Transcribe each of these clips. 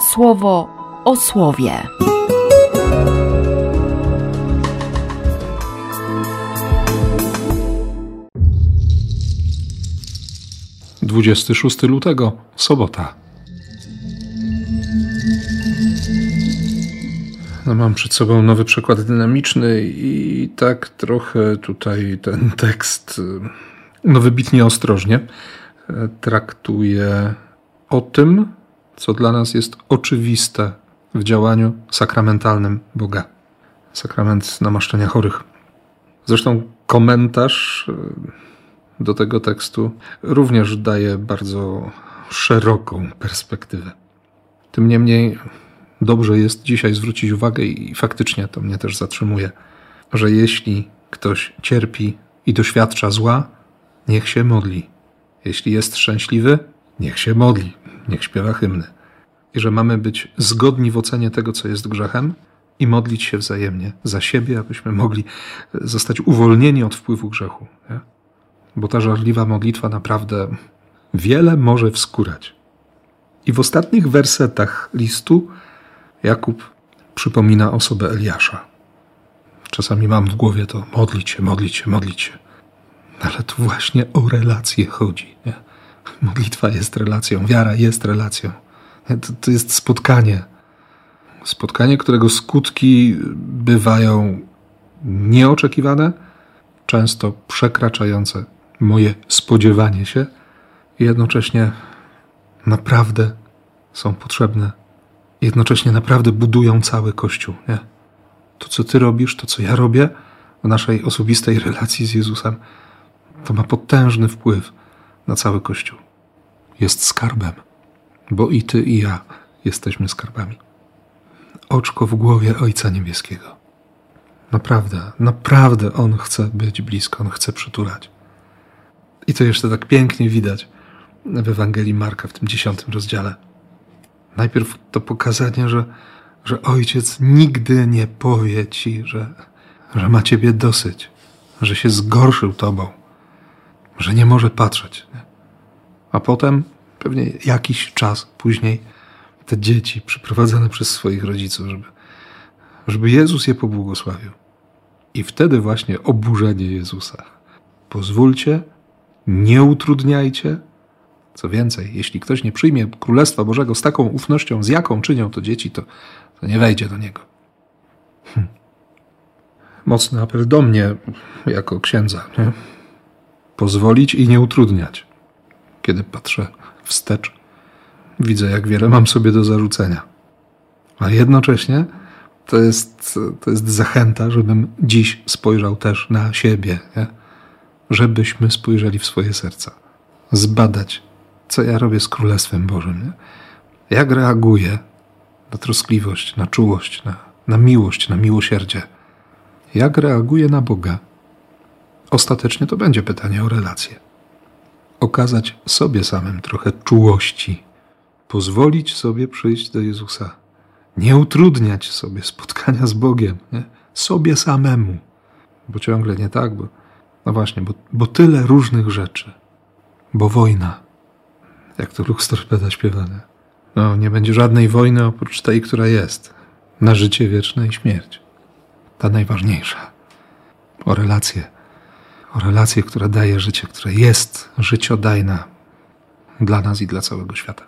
słowo o słowie. Dwudziesty szósty lutego, sobota. No mam przed sobą nowy przekład dynamiczny i tak trochę tutaj ten tekst no wybitnie ostrożnie traktuje o tym, co dla nas jest oczywiste w działaniu sakramentalnym Boga. Sakrament namaszczenia chorych. Zresztą komentarz e, do tego tekstu również daje bardzo szeroką perspektywę. Tym niemniej dobrze jest dzisiaj zwrócić uwagę i faktycznie to mnie też zatrzymuje, że jeśli ktoś cierpi i doświadcza zła, niech się modli. Jeśli jest szczęśliwy, niech się modli niech śpiewa hymny. I że mamy być zgodni w ocenie tego, co jest grzechem i modlić się wzajemnie za siebie, abyśmy mogli zostać uwolnieni od wpływu grzechu. Nie? Bo ta żarliwa modlitwa naprawdę wiele może wskórać. I w ostatnich wersetach listu Jakub przypomina osobę Eliasza. Czasami mam w głowie to modlić się, modlić się, modlić się. Ale tu właśnie o relacje chodzi. Nie? Modlitwa jest relacją, wiara jest relacją. To, to jest spotkanie. Spotkanie, którego skutki bywają nieoczekiwane, często przekraczające moje spodziewanie się, jednocześnie naprawdę są potrzebne. Jednocześnie naprawdę budują cały Kościół. Nie? To, co Ty robisz, to, co ja robię w naszej osobistej relacji z Jezusem, to ma potężny wpływ na cały Kościół. Jest skarbem, bo i ty, i ja jesteśmy skarbami. Oczko w głowie Ojca Niebieskiego. Naprawdę, naprawdę On chce być blisko, On chce przytulać. I to jeszcze tak pięknie widać w Ewangelii Marka w tym dziesiątym rozdziale. Najpierw to pokazanie, że, że Ojciec nigdy nie powie ci, że, że ma ciebie dosyć, że się zgorszył tobą, że nie może patrzeć. A potem, pewnie jakiś czas później, te dzieci przyprowadzane przez swoich rodziców, żeby, żeby Jezus je pobłogosławił. I wtedy właśnie oburzenie Jezusa. Pozwólcie, nie utrudniajcie. Co więcej, jeśli ktoś nie przyjmie Królestwa Bożego z taką ufnością, z jaką czynią to dzieci, to, to nie wejdzie do niego. Hm. Mocny apel do mnie, jako księdza. Nie? Pozwolić i nie utrudniać kiedy patrzę wstecz, widzę, jak wiele mam sobie do zarzucenia. A jednocześnie to jest, to jest zachęta, żebym dziś spojrzał też na siebie, nie? żebyśmy spojrzeli w swoje serca, zbadać, co ja robię z Królestwem Bożym, nie? jak reaguję na troskliwość, na czułość, na, na miłość, na miłosierdzie, jak reaguję na Boga. Ostatecznie to będzie pytanie o relacje okazać sobie samym trochę czułości, pozwolić sobie przyjść do Jezusa, nie utrudniać sobie spotkania z Bogiem, nie? sobie samemu, bo ciągle nie tak, bo no właśnie, bo, bo tyle różnych rzeczy, bo wojna, jak to Lux śpiewane. No, nie będzie żadnej wojny oprócz tej, która jest, na życie wieczne i śmierć. Ta najważniejsza. O relacje o relację, która daje życie, która jest życiodajna dla nas i dla całego świata.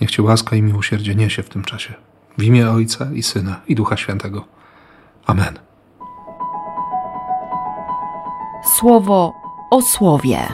Niech Cię łaska i miłosierdzie niesie w tym czasie. W imię Ojca i Syna i Ducha Świętego. Amen. Słowo o słowie.